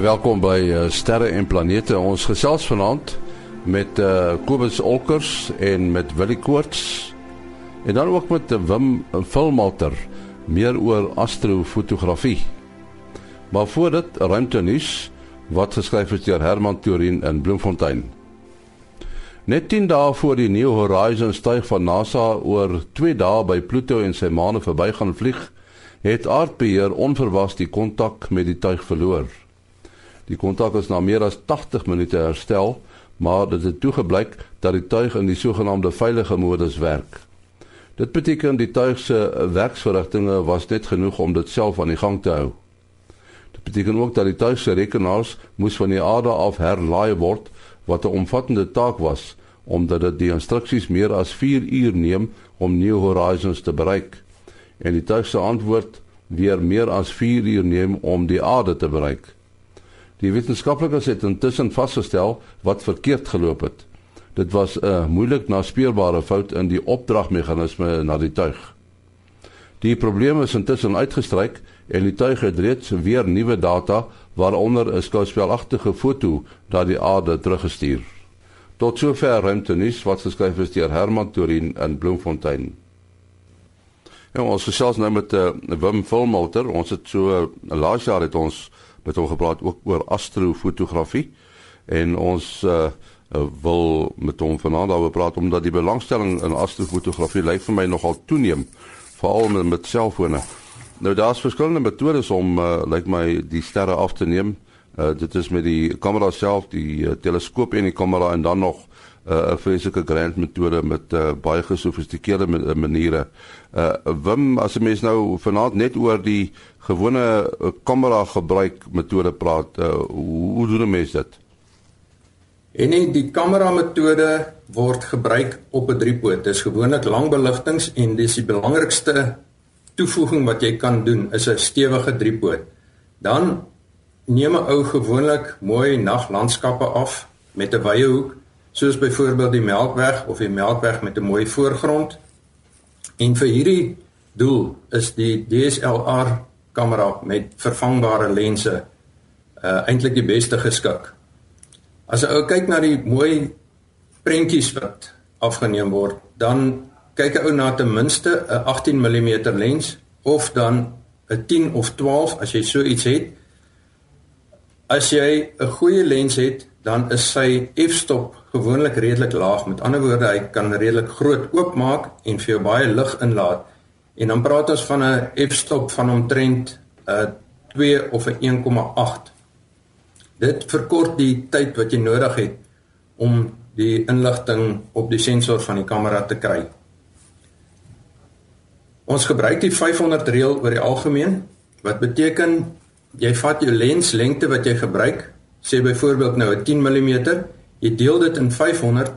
Baie welkom by uh, Sterre en Planete. Ons gesels vanaand met uh, Kobus Olkers en met Willie Koorts. En dan ook met Wim Filmalter meer oor astrofotografie. Maar voor dit ruimte nuus wat geskryf is deur Herman Turin in Bloemfontein. Net 10 dae voor die New Horizons tuig van NASA oor 2 dae by Pluto en sy maane verbygaan vlieg, het aardbeheer onverwags die kontak met die tuig verloor. Die kontak is na meer as 80 minute herstel, maar dit het toegeblyk dat die tuig in die sogenaamde veilige modus werk. Dit beteken die tuig se werksverrigtinge was net genoeg om dit self aan die gang te hou. Dit beteken ook dat die tuig se rekenaars moes van die aarde af herlaai word wat 'n omvattende taak was omdat dit die instruksies meer as 4 uur neem om New Horizons te bereik en die tuig se antwoord weer meer as 4 uur neem om die aarde te bereik. Die wetenskaplikes het intussen vasgestel wat verkeerd geloop het. Dit was 'n moeilik naspeurbare fout in die opdragmeganisme na die tuig. Die probleem is intussen uitgestryk en die tuig het reeds weer nuwe data waaronder 'n skouspelagtige foto dat die aarde teruggestuur. Tot sover ruimte nuus wat geskryf is deur Herman Turin in Bloemfontein. Ja, ons gesels nou met uh, Wim Volmalter. Ons het so uh, laas jaar het ons met hom gepraat ook oor astrofotografie en ons uh, uh, wil met hom vanaand daaroor praat omdat die belangstelling in astrofotografie lyk vir my nogal toeneem veral met, met selfone. Nou daar's verskillende metodes om uh, lyk my die sterre af te neem. Uh, dit is met die kamera self, die uh, teleskoop en die kamera en dan nog 'n uh, vreeslike grand metode met uh, baie gesofistikeerde maniere. Uh Wim, as 'n mens nou vanaand net oor die gewone kamera gebruik metode praat, uh, hoe, hoe doen 'n mens dit? En nie die kamera metode word gebruik op 'n driepoot. Dit is gewoonlik langbeligtings en dis die belangrikste toevoeging wat jy kan doen is 'n stewige driepoot. Dan neem 'n ou gewoonlik mooi naglandskappe af met 'n wye hoek, soos byvoorbeeld die Melkweg of die Melkweg met 'n mooi voorgrond. En vir hierdie doel is die DSLR kamera met vervangbare lense uh eintlik die beste geskik. As 'n ou kyk na die mooi prentjies wat afgeneem word, dan kyk 'n ou na ten minste 'n 18 mm lens of dan 'n 10 of 12 as jy so iets het. As jy 'n goeie lens het, dan is sy f-stop gewoonlik redelik laag. Met ander woorde, hy kan redelik groot oopmaak en vir jou baie lig inlaat. En dan praat ons van 'n f-stop van omtrent 'n uh, 2 of 'n 1,8. Dit verkort die tyd wat jy nodig het om die inligting op die sensor van die kamera te kry. Ons gebruik die 500 reël oor die algemeen wat beteken jy vat jou lenslengte wat jy gebruik, sê byvoorbeeld nou 'n 10 mm, jy deel dit in 500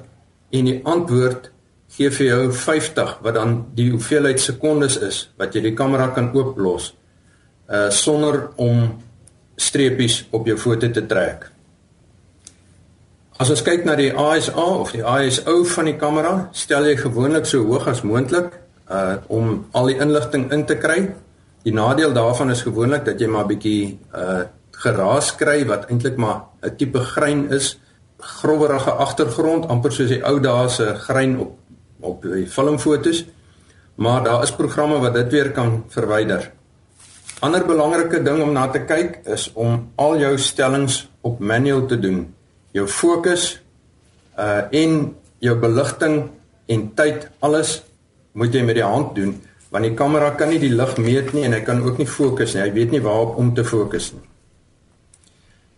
en die antwoord gee vir jou 50 wat dan die hoeveelheid sekondes is wat jy die kamera kan ooplos uh sonder om streepies op jou foto te trek. As ons kyk na die ISA of die ISO van die kamera, stel jy gewoonlik so hoog as moontlik uh om al die inligting in te kry. Die nadeel daarvan is gewoonlik dat jy maar bietjie uh geraas kry wat eintlik maar 'n tipe grein is, growwerige agtergrond, amper soos die ou dae se grein op op die filmfoto's. Maar daar is programme wat dit weer kan verwyder. Ander belangrike ding om na te kyk is om al jou stellings op manual te doen. Jou fokus uh en jou beligting en tyd alles moet jy met die hand doen want die kamera kan nie die lig meet nie en hy kan ook nie fokus nie. Hy weet nie waarop om te fokus nie.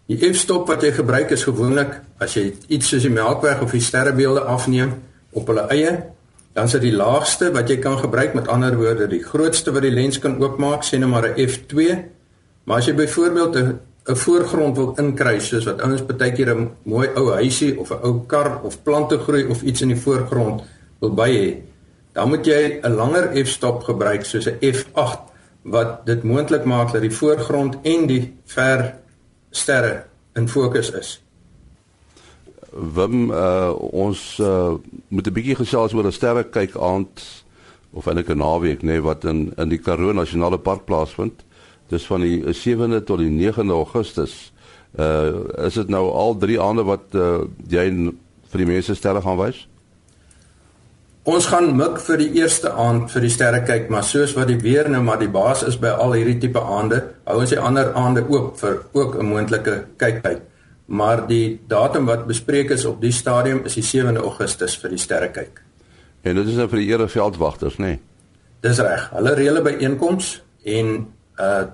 Die f-stop wat jy gebruik is gewoonlik as jy iets soos die Melkweg of die sterrebeelde afneem op hulle eie, dan is dit die laagste wat jy kan gebruik met ander woorde die grootste wat die lens kan oopmaak, sê net maar 'n f2. Maar as jy byvoorbeeld 'n 'n voorgrond wil inkry soos wat ouens baie keer 'n mooi ou huisie of 'n ou kar of plante groei of iets in die voorgrond wil by hê, dan moet jy 'n langer f-stop gebruik soos 'n f8 wat dit moontlik maak dat die voorgrond en die ver sterre in fokus is. Wim uh, ons uh, moet 'n bietjie gesels oor 'n sterre kyk aand of eintlik 'n naweek nê nee, wat in in die Karoo Nasionale Park plaasvind. Dis van die 7de tot die 9de Augustus Uh is dit nou al 3 aande wat uh, jy vir die mense sterre gaan wys? Ons gaan mik vir die eerste aand vir die sterre kyk, maar soos wat die weer nou maar die baas is by al hierdie tipe aande, hou ons die ander aande oop vir ook 'n moontlike kyktyd. Maar die datum wat bespreek is op die stadium is die 7de Augustus vir die sterre kyk. En dit is nou vir die ereveldwagters, nê? Nee? Dis reg. Hulle reële by einkoms en uh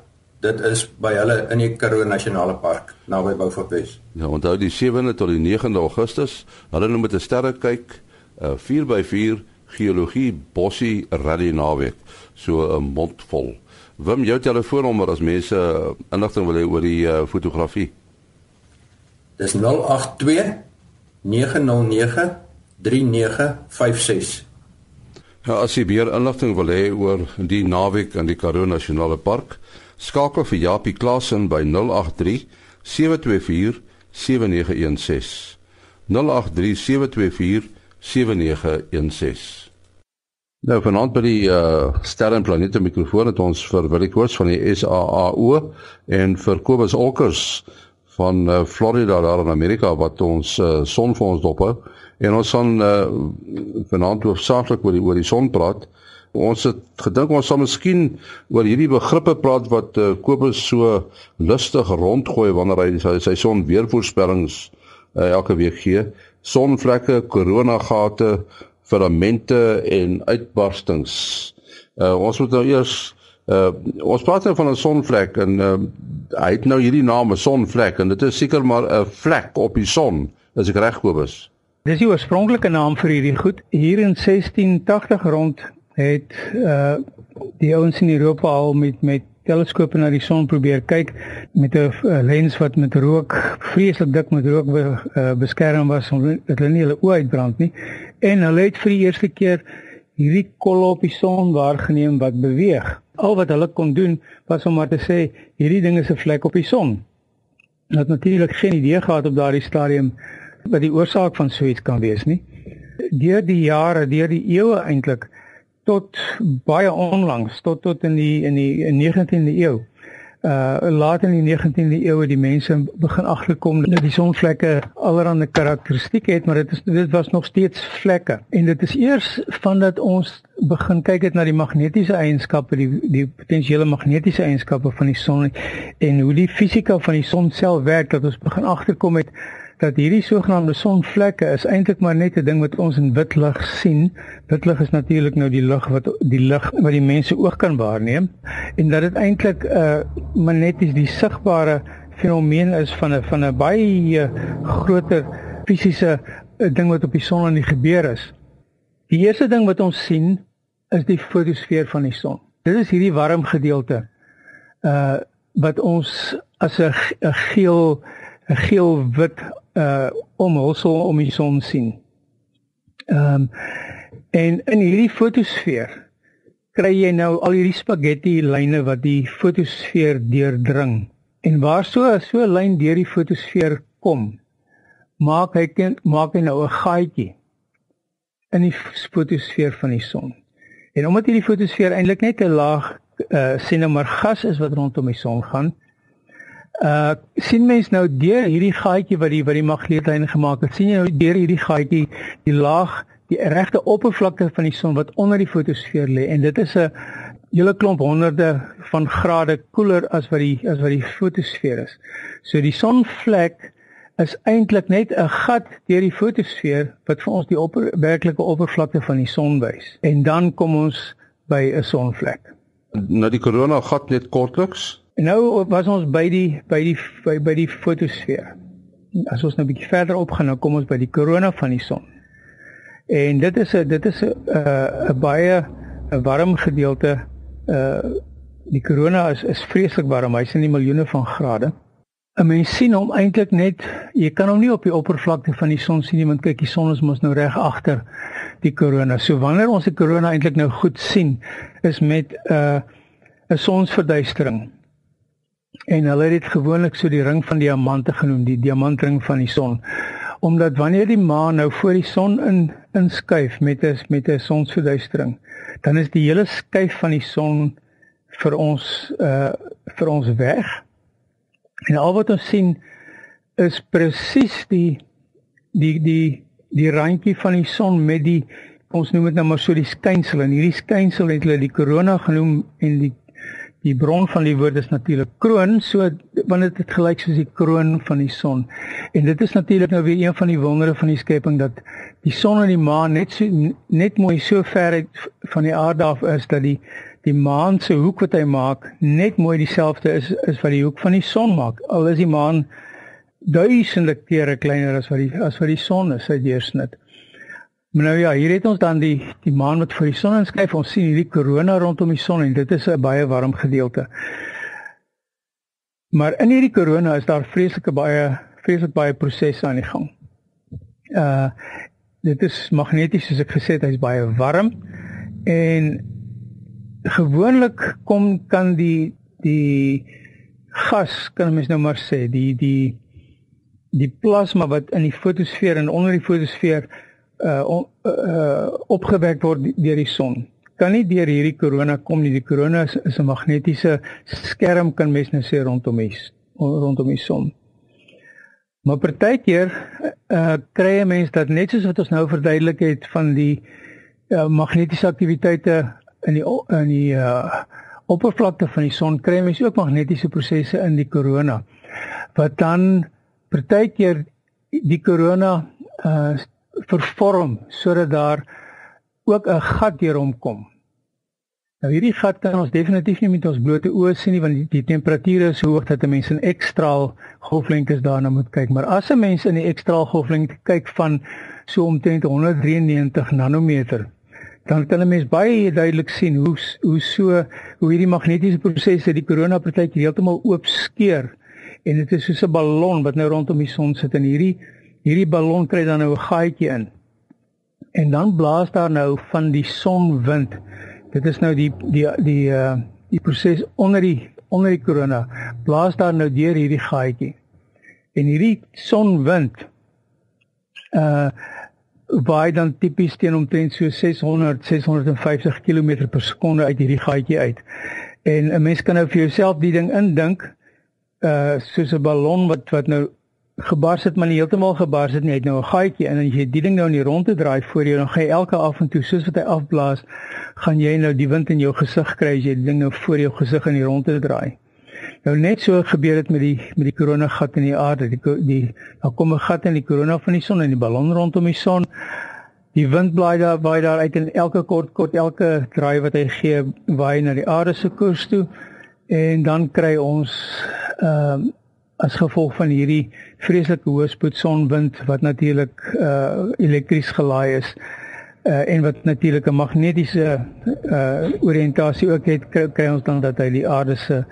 dit is by hulle in die Karoo Nasionale Park naby Beaufortwes. Ja, onthou die 7de tot die 9de Augustus, hulle noem dit 'n sterre kyk 'n 4x4 geologie bossie rally naweek. So 'n mond vol. Wim jou telefoonnommer as mense inligting wil hê oor die uh, fotografie. Dis 082 909 3956. Ja, as jy meer inligting wil hê oor die naweek in die Karoo Nasionale Park, skakel vir Japie Klasen by 083 724 7916. 083 724 7916. Nou vanaand by die uh Sterre en Planete mikrofoon het ons vir Willie Koorts van die SAAO en vir Kobus Olkers van uh, Florida daar in Amerika wat ons uh, son vir ons dop hou en ons gaan uh, vanaand hoofsaaklik oor die oor die son praat. Ons het gedink ons sal miskien oor hierdie begrippe praat wat uh, Kobus so lustig rondgooi wanneer hy sy, sy son weervoorspellings uh, elke week gee sonvlekke, koronagate, filamente en uitbarstings. Uh ons moet nou eers uh ons praat nou van 'n sonvlek en uh hy het nou hierdie naam 'n sonvlek en dit is seker maar 'n vlek op die son, as ek reg Kobus. Dis die oorspronklike naam vir hierdie goed. Hier in 1680 rond het uh die ouens in Europa al met met teleskope na die son probeer kyk met 'n uh, lens wat met rook vreeslik dik met rook be, uh, beskerm was om dit hulle nie hulle oë uitbrand nie en hulle het vir die eerste keer hierdie kolle op die son waargeneem wat beweeg. Al wat hulle kon doen was om maar te sê hierdie ding is 'n vlek op die son. Hulle het natuurlik geen idee gehad op daardie stadium wat die oorsaak van so iets kan wees nie. Deur die jare, deur die eeue eintlik tot baie onlangs tot tot in die in die in 19de eeu. Uh laat in die 19de eeu het die mense begin agterkom dat die sonvlekke allerlei karakteristieke het, maar dit is dit was nog steeds vlekke. En dit is eers vandat ons begin kyk het na die magnetiese eienskappe, die die potensiële magnetiese eienskappe van die son en hoe die fisika van die son self werk dat ons begin agterkom het dat hierdie sogenaamde sonvlekke is eintlik maar net 'n ding wat ons in wit lig sien. Wit lig is natuurlik nou die lig wat die lig wat die mense oog kan waarneem en dat dit eintlik 'n uh, maar net is die sigbare fenomeen is van 'n van 'n baie groter fisiese uh, ding wat op die son aan die gebeur is. Die eerste ding wat ons sien is die fotosfeer van die son. Dit is hierdie warm gedeelte uh wat ons as 'n geel 'n geel-wit uh omhulsel om die son sien. Ehm um, en in hierdie fotosfeer kry jy nou al hierdie spaghetti lyne wat die fotosfeer deurdring. En waar so so 'n lyn deur die fotosfeer kom, maak hy maak hy nou 'n gaatjie in die fotosfeer van die son. En omdat hierdie fotosfeer eintlik net 'n laag uh sien nou maar gas is wat rondom die son gaan, Uh sien mens nou deur hierdie gaatjie wat die wat die magnetlyne gemaak het. sien jy nou deur hierdie gaatjie die laag, die regte oppervlakte van die son wat onder die fotosfeer lê en dit is 'n hele klomp honderde van grade koeler as wat die as wat die fotosfeer is. So die sonvlek is eintlik net 'n gat deur die fotosfeer wat vir ons die opper, werklike oppervlakte van die son wys. En dan kom ons by 'n sonvlek. Nou die korona gat net kortliks Nou was ons by die by die by, by die fotosfeer. As ons nou 'n bietjie verder opgaan, nou kom ons by die korona van die son. En dit is 'n dit is 'n 'n baie 'n warm gedeelte. Uh die korona is is vreeslik warm. Hy's in die miljoene van grade. 'n Mens sien hom eintlik net jy kan hom nie op die oppervlakte van die son sien nie want kyk die son is mos nou reg agter die korona. So wanneer ons die korona eintlik nou goed sien is met 'n uh, 'n sonsverduistering en hulle het dit gewoonlik so die ring van diamante genoem, die diamantring van die son. Omdat wanneer die maan nou voor die son in inskuif met 'n met 'n sonsverduistering, dan is die hele skuif van die son vir ons uh vir ons weg. En al wat ons sien is presies die die die die randjie van die son met die ons noem dit nou maar so die skynsel en hierdie skynsel het hulle die korona genoem en die die bron van die woord is natuurlik kroon so want dit gelyk soos die kroon van die son. En dit is natuurlik nou weer een van die wondere van die skepping dat die son en die maan net so net mooi so ver uit van die aarde af is dat die die maan se hoek wat hy maak net mooi dieselfde is is wat die hoek van die son maak. Al is die maan duisende kere kleiner as wat die as wat die son is uit deursnit Maar nou ja, hier het ons dan die die maan wat vir die son inskyf. Ons sien hierdie korona rondom die son en dit is 'n baie warm gedeelte. Maar in hierdie korona is daar vreeslike baie vreeslik baie prosesse aan die gang. Uh dit is magneties soos ek gesê het, hy's baie warm en gewoonlik kom kan die die gas kan mens nou maar sê, die die die plasma wat in die fotosfeer en onder die fotosfeer uh, on, uh opgewek word deur die son. Kan nie deur hierdie korona kom nie. Die korona is, is 'n magnetiese skerm kan mens nou sê rondom die rondom die son. Maar partykeer uh kry 'n mens dat net soos wat ons nou verduidelik het van die uh, magnetiese aktiwiteite in die in die uh oppervlakte van die son kry mens ook magnetiese prosesse in die korona wat dan partykeer die korona uh vervorm sodat daar ook 'n gat deur hom kom. Nou hierdie gat kan ons definitief nie met ons blote oë sien nie want die, die temperature is so hoog dat 'n mens in ekstraal golflengtes daarna moet kyk. Maar as 'n mens in die ekstraal golflengte kyk van so omtrent 193 nanometer, dan kan 'n mens baie duidelik sien hoe hoe so hoe hierdie magnetiese prosesse die korona partytjie heeltemal oop skeur en dit is soos 'n ballon wat nou rondom die son sit en hierdie hierdie ballon kry dan nou 'n gaatjie in. En dan blaas daar nou van die sonwind. Dit is nou die die die uh die proses onder die onder die korona blaas daar nou deur hierdie gaatjie. En hierdie sonwind uh waai dan tipies teen omtrent so 600 650 km per sekonde uit hierdie gaatjie uit. En 'n mens kan nou vir jouself die ding indink uh soos 'n ballon wat wat nou gebars het maar nie heeltemal gebars het nie. Hy het nou 'n gaatjie en as jy die ding nou in die ronde draai voor jou, dan gaan jy elke af en toe soos wat hy afblaas, gaan jy nou die wind in jou gesig kry as jy die ding nou voor jou gesig in die ronde draai. Nou net so gebeur dit met die met die korona gat in die aarde. Die die daar kom 'n gat in die korona van die son en die ballon rondom die son. Die wind blaai daar baie daar uit en elke kort kort elke draai wat hy gee, waai na die aarde se koers toe en dan kry ons ehm uh, as gevolg van hierdie vreeslike hoë spoed sonwind wat natuurlik uh elektries gelaai is uh en wat natuurlik 'n magnetiese uh oriëntasie ook het kry, kry ons dan dat hy die aarde se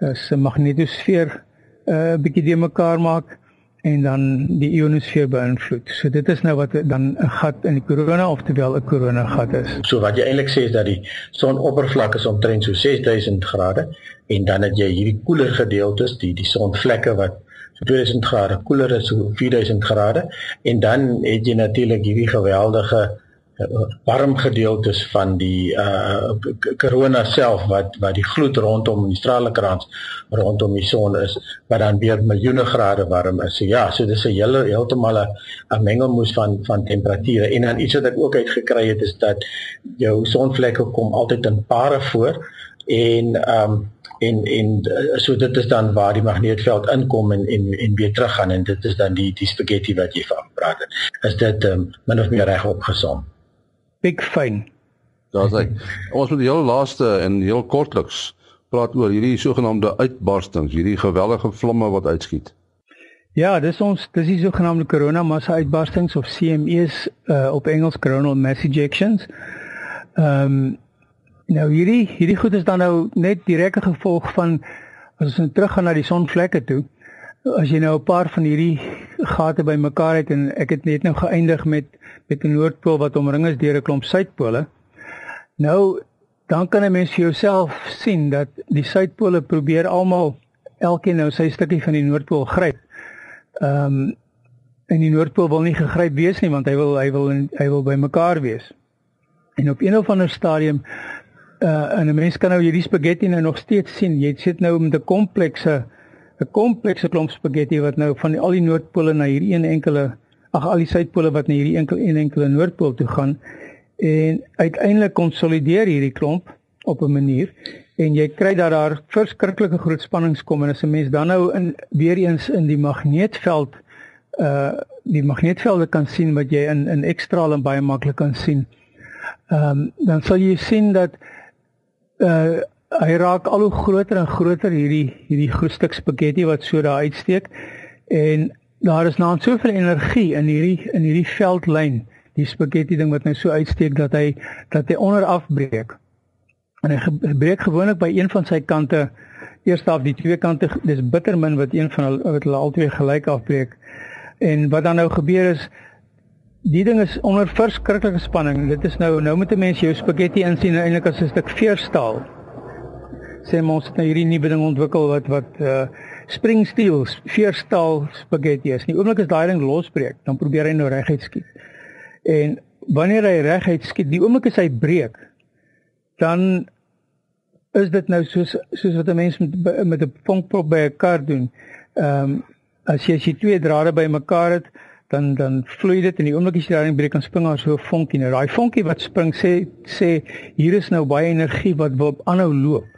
uh, se magnetosfeer uh bietjie de mekaar maak en dan die ionosfeer beïnvloed. So dit is nou wat dan 'n gat in die korona oftewel 'n korona gat is. So wat jy eintlik sê is dat die sonoppervlak is omtrent so 6000 grade en dan het jy hierdie koeler gedeeltes, die die sonvlekke wat so 2000 grade koeler is, so 4000 grade en dan het jy natuurlik hierdie geweldige warm gedeeltes van die uh korona self wat wat die gloed rondom die straalkrans rondom die son is wat dan weer miljoene grade warm is. So ja, so dis 'n hele heeltemal 'n mengelmoes van van temperature en dan iets wat ek ook uitgekry het is dat jou sonvlekke kom altyd in pare voor en ehm um, en en eh, so dit is dan waar die magneetveld inkom en en en weer teruggaan en dit is dan die die spaghetti wat jy van praat het. Is dit um, min of meer reg opgesom? Fine. Daar's hy. Ons moet die heel laaste en heel kortliks praat oor hierdie sogenaamde uitbarstings, hierdie geweldige vlamme wat uitskiet. Ja, dis ons dis die sogenaamde corona massa uitbarstings of CMEs uh, op Engels coronal mass ejections. Ehm um, Nou hierdie hierdie goed is dan nou net direkte gevolg van as ons nou teruggaan na die sonvlekke toe. As jy nou 'n paar van hierdie gate bymekaar het en ek het net nou geëindig met met 'n noordpool wat omring is deur 'n klomp suidpole. Nou dan kan 'n mens vir jouself sien dat die suidpole probeer almal elkeen nou sy stukkie van die noordpool gryp. Ehm um, en die noordpool wil nie gegryp wees nie want hy wil hy wil hy wil bymekaar wees. En op een of ander stadium uh en 'n mens kan nou hierdie spaghetti nou nog steeds sien. Jy sit nou met 'n komplekse 'n komplekse klomp spaghetti wat nou van die, al die noordpole na hierdie een enkele ag al die suidpole wat na hierdie enkel een enkele noordpool toe gaan en uiteindelik konsolideer hierdie klomp op 'n manier en jy kry dat daar verskriklike groot spannings kom en as 'n mens dan nou in weer eens in die magneetveld uh die magneetvelde kan sien wat jy in in ekstraal baie maklik kan sien. Ehm um, dan sal jy sien dat uh hy raak al hoe groter en groter hierdie hierdie groot stuk spaghetti wat so daar uitsteek en daar is nou soveel energie in hierdie in hierdie veldlyn die spaghetti ding wat nou so uitsteek dat hy dat hy onder afbreek. En hy breek gewoonlik by een van sy kante eerste af die twee kante dis bitter min wat een van hulle wat hulle albei gelyk afbreek. En wat dan nou gebeur is die ding is onder verskriklike spanning. Dit is nou nou met 'n mens jou spaghetti insien eintlik as 'n stuk veerstaal. Sê ons het nou hierdie nuwe ding ontwikkel wat wat uh spring steel veerstaal spaghetti is. Nie oomblik as daai ding losbreek, dan probeer hy nou reguit skiet. En wanneer hy reguit skiet, die oomblik as hy breek, dan is dit nou soos soos wat 'n mens met met 'n vonkprop by 'n kar doen. Ehm um, as jy as jy twee drade bymekaar het, dan dan vloei dit en die oomblik as jy daarin breek, dan spring daar so 'n vonkie nou. Daai vonkie wat spring sê sê hier is nou baie energie wat wil aanhou loop.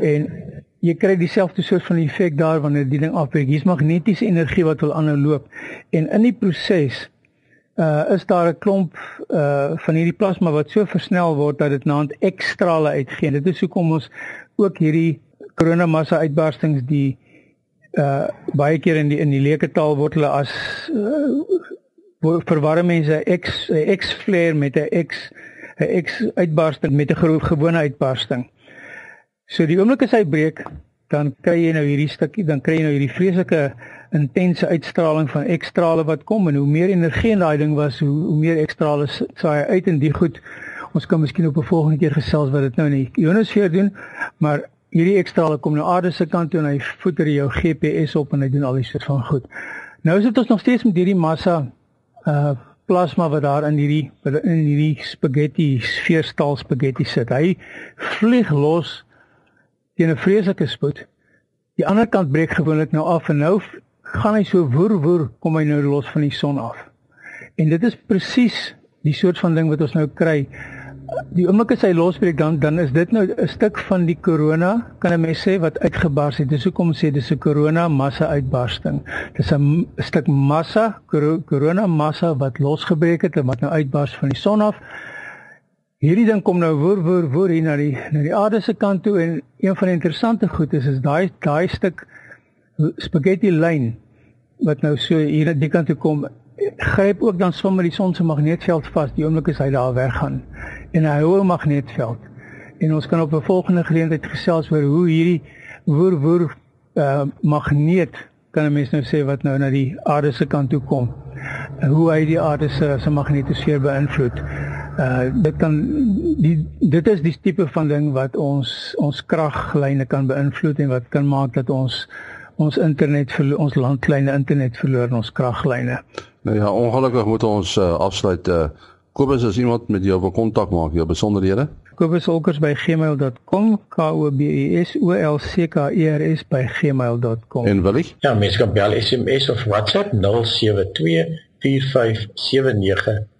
En jy kry dieselfde soort van effek daar wanneer die ding afbreek. Hier's magnetiese energie wat wil aanhou loop. En in die proses uh is daar 'n klomp uh van hierdie plasma wat so versnel word dat dit naand ekstrale uitgee. Dit is hoekom ons ook hierdie koronamassa uitbarstings die uh baie keer in die in die leuke taal word hulle as uh, verwarre mense X X flare met 'n X 'n X uitbarsting met 'n gewone uitbarsting. So die oomblik as hy breek, dan kry jy nou hierdie stukkie, dan kry jy nou hierdie vreeslike intense uitstraling van ekstrale wat kom en hoe meer energie in daai ding was, hoe, hoe meer ekstrale saai uit en die goed. Ons kan miskien op 'n volgende keer gesels wat dit nou in die ionosfeer doen, maar hierdie ekstrale kom nou aarde se kant toe en hy voeter jou GPS op en hy doen al die soort van goed. Nou is dit ons nog steeds met hierdie massa uh plasma wat daar in hierdie in hierdie spaghetti veerstaal spaghetti sit. Hy vlieg los teen 'n vreeslike spoed. Die ander kant breek gewoonlik nou af en nou gaan hy so woer woer kom hy nou los van die son af. En dit is presies die soort van ding wat ons nou kry. Die oomblik as hy losbreek dan dan is dit nou 'n stuk van die korona, kan 'n mens sê wat uitgebars het. Dis hoekom sê dis 'n korona massa uitbarsting. Dis 'n stuk massa korona massa wat losgebreek het en wat nou uitbars van die son af. Hierdie ding kom nou woer woer woer hier na die na die aarde se kant toe en een van die interessante goed is is daai daai stuk spaghetti lyn wat nou so hier aan die kant toe kom gryp ook dan sommer die son se magneetveld vas. Die oomblik as hy daar weggaan en hy hou 'n magneetveld. En ons kan op 'n volgende geleentheid gesels oor hoe hierdie woer woer uh, magneet kan 'n mens nou sê wat nou na die aarde se kant toe kom hoe hy die aarde se se magnetosfeer beïnvloed uh dit kan die dit is die tipe van ding wat ons ons kraglyne kan beïnvloed en wat kan maak dat ons ons internet ons landkleine internet verloor en ons kraglyne. Nou ja, ongelukkig moet ons uh, afsluit. Uh, Kobus as iemand met jou wil kontak maak, jou besonderhede. kobusolkers@gmail.com k o b u s o l c k e r s by gmail.com. En wil ek? Ja, mens kan bel SMS of WhatsApp 072 4579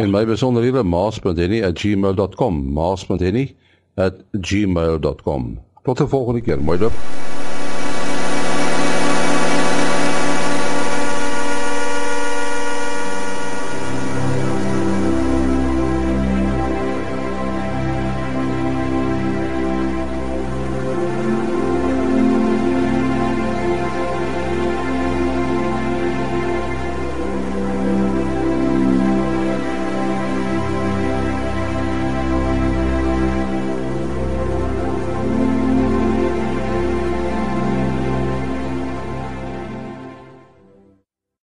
en my besonderhede maas.henny@gmail.com maas.henny@gmail.com. Tot 'n volgende keer. Mooi dop.